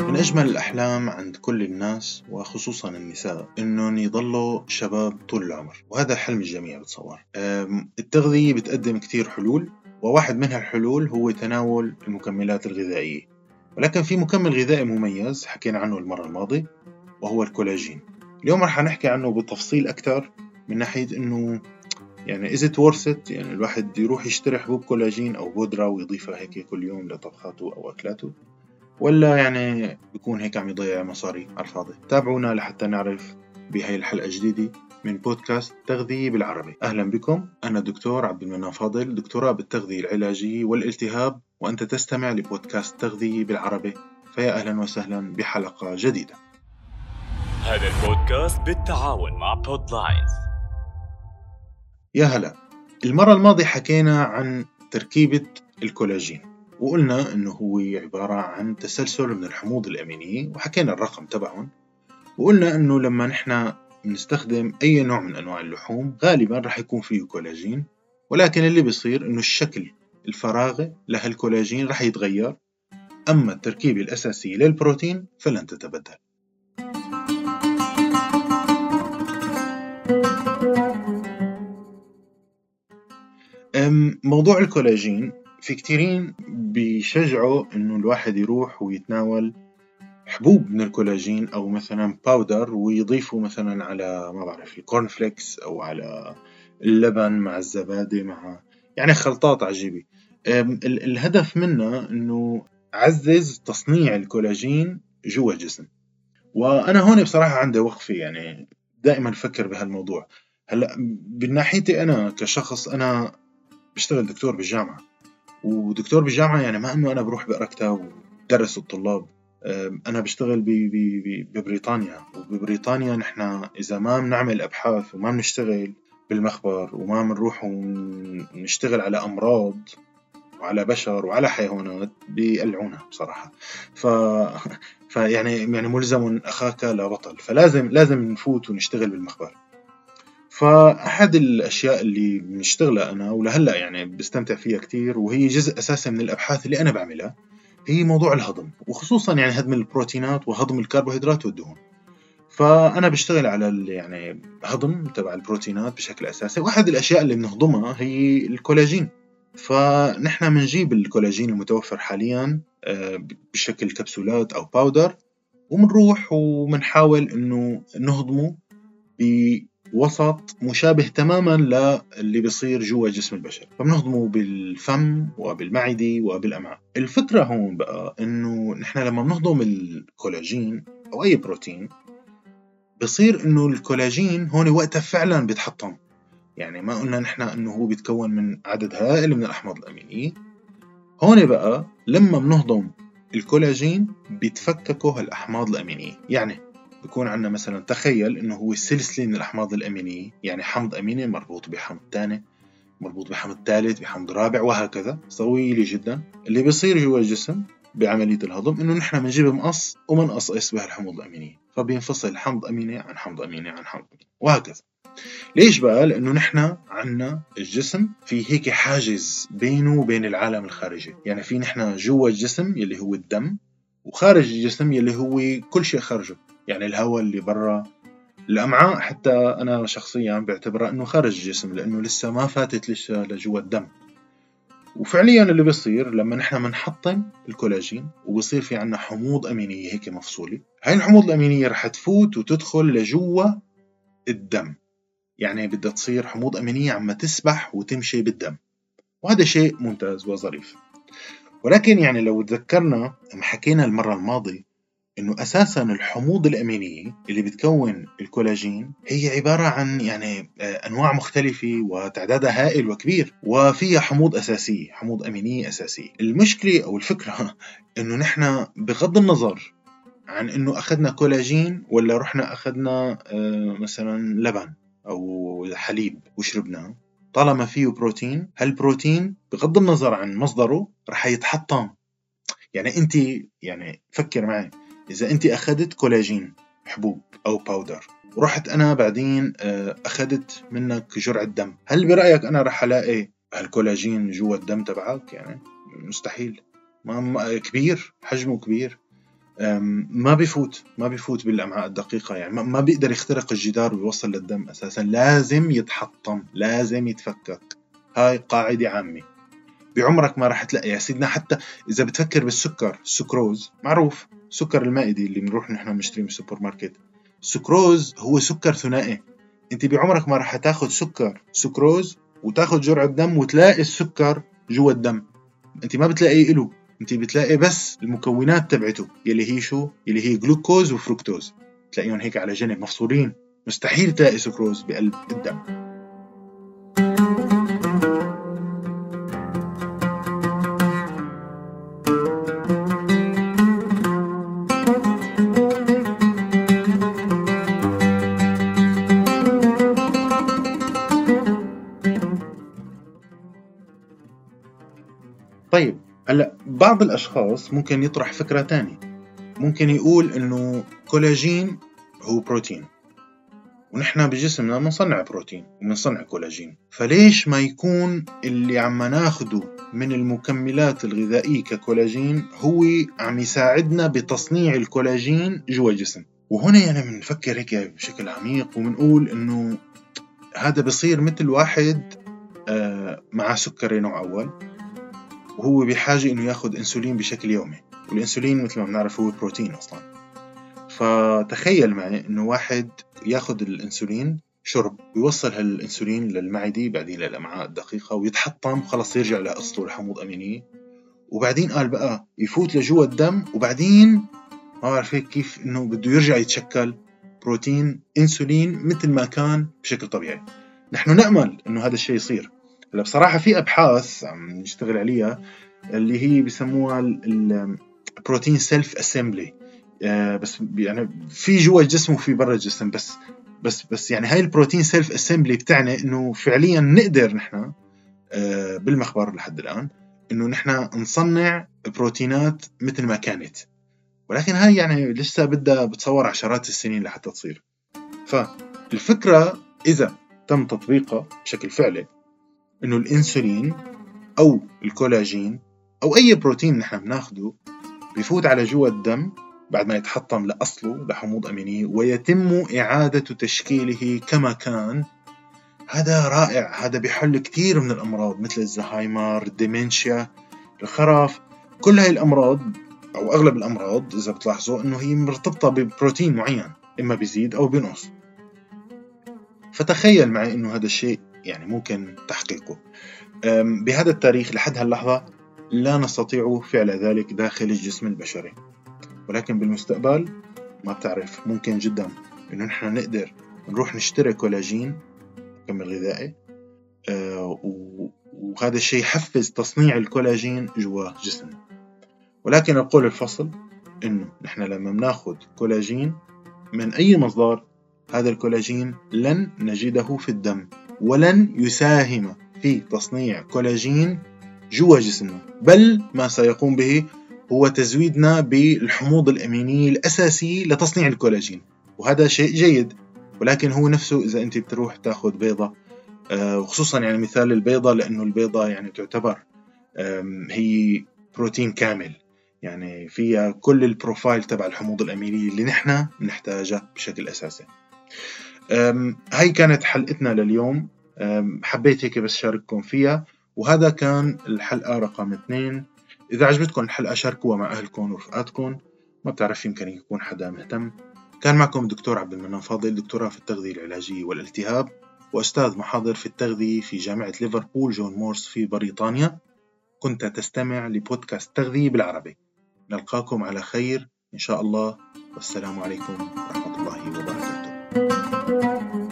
من أجمل الأحلام عند كل الناس وخصوصا النساء إنهم يضلوا شباب طول العمر وهذا حلم الجميع بتصور التغذية بتقدم كتير حلول وواحد من هالحلول هو تناول المكملات الغذائية. ولكن في مكمل غذائي مميز حكينا عنه المرة الماضية وهو الكولاجين. اليوم رح نحكي عنه بالتفصيل أكثر من ناحية إنه يعني is it worth it? يعني الواحد يروح يشتري حبوب كولاجين أو بودرة ويضيفها هيك كل يوم لطبخاته أو أكلاته؟ ولا يعني بيكون هيك عم يضيع مصاري على الفاضي؟ تابعونا لحتى نعرف بهاي الحلقة الجديدة من بودكاست تغذية بالعربي. أهلا بكم. أنا دكتور عبد المنان فاضل دكتوراه بالتغذية العلاجية والالتهاب وأنت تستمع لبودكاست تغذية بالعربي. فيا أهلا وسهلا بحلقة جديدة. هذا البودكاست بالتعاون مع بودلاينز يا هلا. المرة الماضية حكينا عن تركيبة الكولاجين وقلنا إنه هو عبارة عن تسلسل من الحموض الأمينية وحكينا الرقم تبعهم وقلنا إنه لما نحن بنستخدم أي نوع من أنواع اللحوم غالبا رح يكون فيه كولاجين ولكن اللي بيصير إنه الشكل الفراغي لهالكولاجين رح يتغير. أما التركيبة الأساسية للبروتين فلن تتبدل. موضوع الكولاجين في كتيرين بيشجعوا إنه الواحد يروح ويتناول حبوب من الكولاجين أو مثلا powder ويضيفوا مثلا على ما بعرف ال corn flakes أو على اللبن مع الزبادي مع يعني خلطات عجيبة. الهدف منها إنه عزز تصنيع الكولاجين جوا الجسم. وأنا هون بصراحة عندي وقفة يعني دائما أفكر بهالموضوع. هلأ من ناحيتي أنا كشخص أنا بشتغل دكتور بالجامعة. ودكتور بالجامعة يعني ما إنه أنا بروح بقرا كتاب ودرس الطلاب أنا بشتغل ببريطانيا. وببريطانيا نحن إذا ما بنعمل أبحاث وما بنشتغل بالمخبر وما بنروح ونشتغل على أمراض وعلى بشر وعلى حيوانات بيقلعونا بصراحة. ف... فيعني يعني ملزم أخاك لا بطل. فلازم لازم نفوت ونشتغل بالمخبر. فأحد الأشياء اللي بنشتغلها أنا ولهلأ يعني بستمتع فيها كتير وهي جزء أساسي من الأبحاث اللي أنا بعملها هي موضوع الهضم وخصوصا يعني هضم البروتينات وهضم الكربوهيدرات والدهون. فأنا بشتغل على يعني هضم تبع البروتينات بشكل أساسي وأحد الأشياء اللي بنهضمها هي الكولاجين. فنحن بنجيب الكولاجين المتوفر حاليا آه، بشكل كبسولات أو باودر وبنروح وبنحاول إنه نهضمه وسط مشابه تماما للي بيصير جوا جسم البشر. فبنهضمه بالفم وبالمعدة وبالأمعاء. الفكرة هون بقى إنه نحن لما بنهضم الكولاجين أو أي بروتين بصير إنه الكولاجين هون وقتها فعلا بيتحطم. يعني ما قلنا نحن إنه هو بيتكون من عدد هائل من الأحماض الأمينية. هون بقى لما بنهضم الكولاجين بيتفككوا هالأحماض الأمينية. يعني بكون عندنا مثلا تخيل إنه هو سلسلة من الأحماض الأمينية يعني حمض أميني مربوط بحمض ثاني مربوط بحمض ثالث بحمض رابع وهكذا. طويلة جدا. اللي بيصير جوا الجسم بعملية الهضم إنه نحن بنجيب مقص ومنقصقص بهالحمض الأمينية. فبينفصل حمض أميني عن حمض أميني عن حمض أميني وهكذا. ليش بقى؟ لأنه نحن عنا الجسم في هيك حاجز بينه وبين العالم الخارجي. يعني في نحن جوا الجسم يلي هو الدم وخارج الجسم يلي هو كل شيء خارجه. يعني الهواء اللي برا. الأمعاء حتى أنا شخصيا بعتبرها أنه خارج الجسم لأنه لسه ما فاتت لسه لجوا الدم. وفعليا اللي بيصير لما نحن بنحطم الكولاجين وبصير في عنا حموض أمينية هيك مفصولة هاي الحموض الأمينية رح تفوت وتدخل لجوا الدم. يعني بدها تصير حموض أمينية عم تسبح وتمشي بالدم. وهذا شيء ممتاز وظريف. ولكن يعني لو تذكرنا حكينا المرة الماضية إنه أساسا الحموض الامينيه اللي بتكون الكولاجين هي عبارة عن يعني آه، أنواع مختلفة وتعدادها هائل وكبير وفيها حموض اساسيه حموض امينيه اساسيه المشكلة أو الفكرة إنه نحن بغض النظر عن إنه أخذنا كولاجين ولا رحنا أخذنا آه، مثلا لبن أو حليب وشربناه طالما فيه بروتين هالبروتين بغض النظر عن مصدره رح يتحطم؟ يعني انت يعني فكر معي. إذا أنت أخذت كولاجين حبوب أو باودر ورحت أنا بعدين آه، أخذت منك جرعة دم. هل برأيك أنا رح ألاقي هالكولاجين جوا الدم تبعك؟ يعني مستحيل. ما كبير حجمه كبير. ما بيفوت ما بيفوت بالأمعاء الدقيقة. يعني ما بيقدر يخترق الجدار ويوصل للدم أساسا. لازم يتحطم لازم يتفكك. هاي قاعدة عامة. بعمرك ما راح تلاقي يا سيدنا. حتى إذا بتفكر بالسكر السكروز معروف. سكر المائدي اللي بنروح نحن بنشتريه من السوبر ماركت. السكروز هو سكر ثنائي. أنت بعمرك ما راح تاخذ سكر سكروز وتاخذ جرعه دم وتلاقي السكر جوا الدم. أنت ما بتلاقيه له أنت بتلاقي بس المكونات تبعته. يلي هي شو؟ يلي هي جلوكوز وفركتوز تلاقيهم هيك على جنب مفصولين. مستحيل تلاقي سكروز بقلب الدم. بعض الأشخاص ممكن يطرح فكرة تانية. ممكن يقول إنه كولاجين هو بروتين ونحن بجسمنا بنصنع بروتين وبنصنع كولاجين. فليش ما يكون اللي عم ناخده من المكملات الغذائية ككولاجين هو عم يساعدنا بتصنيع الكولاجين جوا الجسم. وهنا يعني بنفكر هيك بشكل عميق وبنقول إنه هذا بصير مثل واحد آه، مع سكري نوع أول. وهو بحاجة إنه ياخد أنسولين بشكل يومي والأنسولين مثل ما بنعرف هو بروتين أصلا. فتخيل معي إنه واحد ياخد الأنسولين شرب ويوصل هالأنسولين للمعدة بعدين للأمعاء الدقيقة ويتحطم خلص يرجع لأصله لحموض أمينية. وبعدين قال بقى يفوت لجوا الدم وبعدين ما بعرف هيك كيف إنه بده يرجع يتشكل بروتين أنسولين مثل ما كان بشكل طبيعي. نحن نأمل إنه هذا الشيء يصير. هلا بصراحة في أبحاث عم نشتغل عليها اللي هي بسموها ال protein self assembly بس يعني في جوا الجسم وفي برا الجسم بس بس بس يعني هاي ال protein self assembly بتعني إنه فعليا نقدر نحن آه، بالمخبر لحد الآن إنه نحن نصنع بروتينات مثل ما كانت. ولكن هاي يعني لسه بدها بتصور عشرات السنين لحتى تصير. فالفكرة إذا تم تطبيقها بشكل فعلي إنه الإنسولين أو الكولاجين أو أي بروتين نحن بناخده بيفوت على جوا الدم بعد ما يتحطم لأصله لحموض أمينية ويتم إعادة تشكيله كما كان. هذا رائع هذا بيحل كثير من الأمراض مثل الزهايمر الديمنشيا الخرف كل هاي الأمراض أو أغلب الأمراض إذا بتلاحظوا إنه هي مرتبطة ببروتين معين إما بيزيد أو بينقص فتخيل معي إنه هذا الشيء يعني ممكن تحقيقه. بهذا التاريخ لحد هاللحظة لا نستطيع فعل ذلك داخل الجسم البشري. ولكن بالمستقبل ما بتعرف ممكن جدا إنه نحن نقدر نروح نشتري كولاجين مكمل غذائي و- وهذا الشيء يحفز تصنيع الكولاجين جوا جسمنا. ولكن القول الفصل إنه نحن لما بناخذ كولاجين من أي مصدر هذا الكولاجين لن نجده في الدم. ولن يساهم في تصنيع كولاجين جوا جسمنا بل ما سيقوم به هو تزويدنا بالحموض الأمينية الأساسية لتصنيع الكولاجين وهذا شيء جيد ولكن هو نفسه إذا أنت بتروح تأخذ بيضة آه، وخصوصا يعني مثال البيضة لأنه البيضة يعني تعتبر هي بروتين كامل يعني فيها كل ال profile تبع الحموض الأمينية اللي نحن بنحتاجها بشكل أساسي. هاي كانت حلقتنا لليوم. حبيت هيك بس شارككم فيها. وهذا كان الحلقة رقم اثنين. إذا عجبتكم الحلقة شاركوها مع أهلكم ورفقاتكم ما بتعرف يمكن يكون حدا مهتم. كان معكم دكتور عبد المنان فاضل دكتوراه في التغذية العلاجية والالتهاب وأستاذ محاضر في التغذية في جامعة ليفربول جون مورس في بريطانيا. كنت تستمع لبودكاست تغذية بالعربي. نلقاكم على خير. إن شاء الله. والسلام عليكم ورحمة الله وبركاته. Thank you.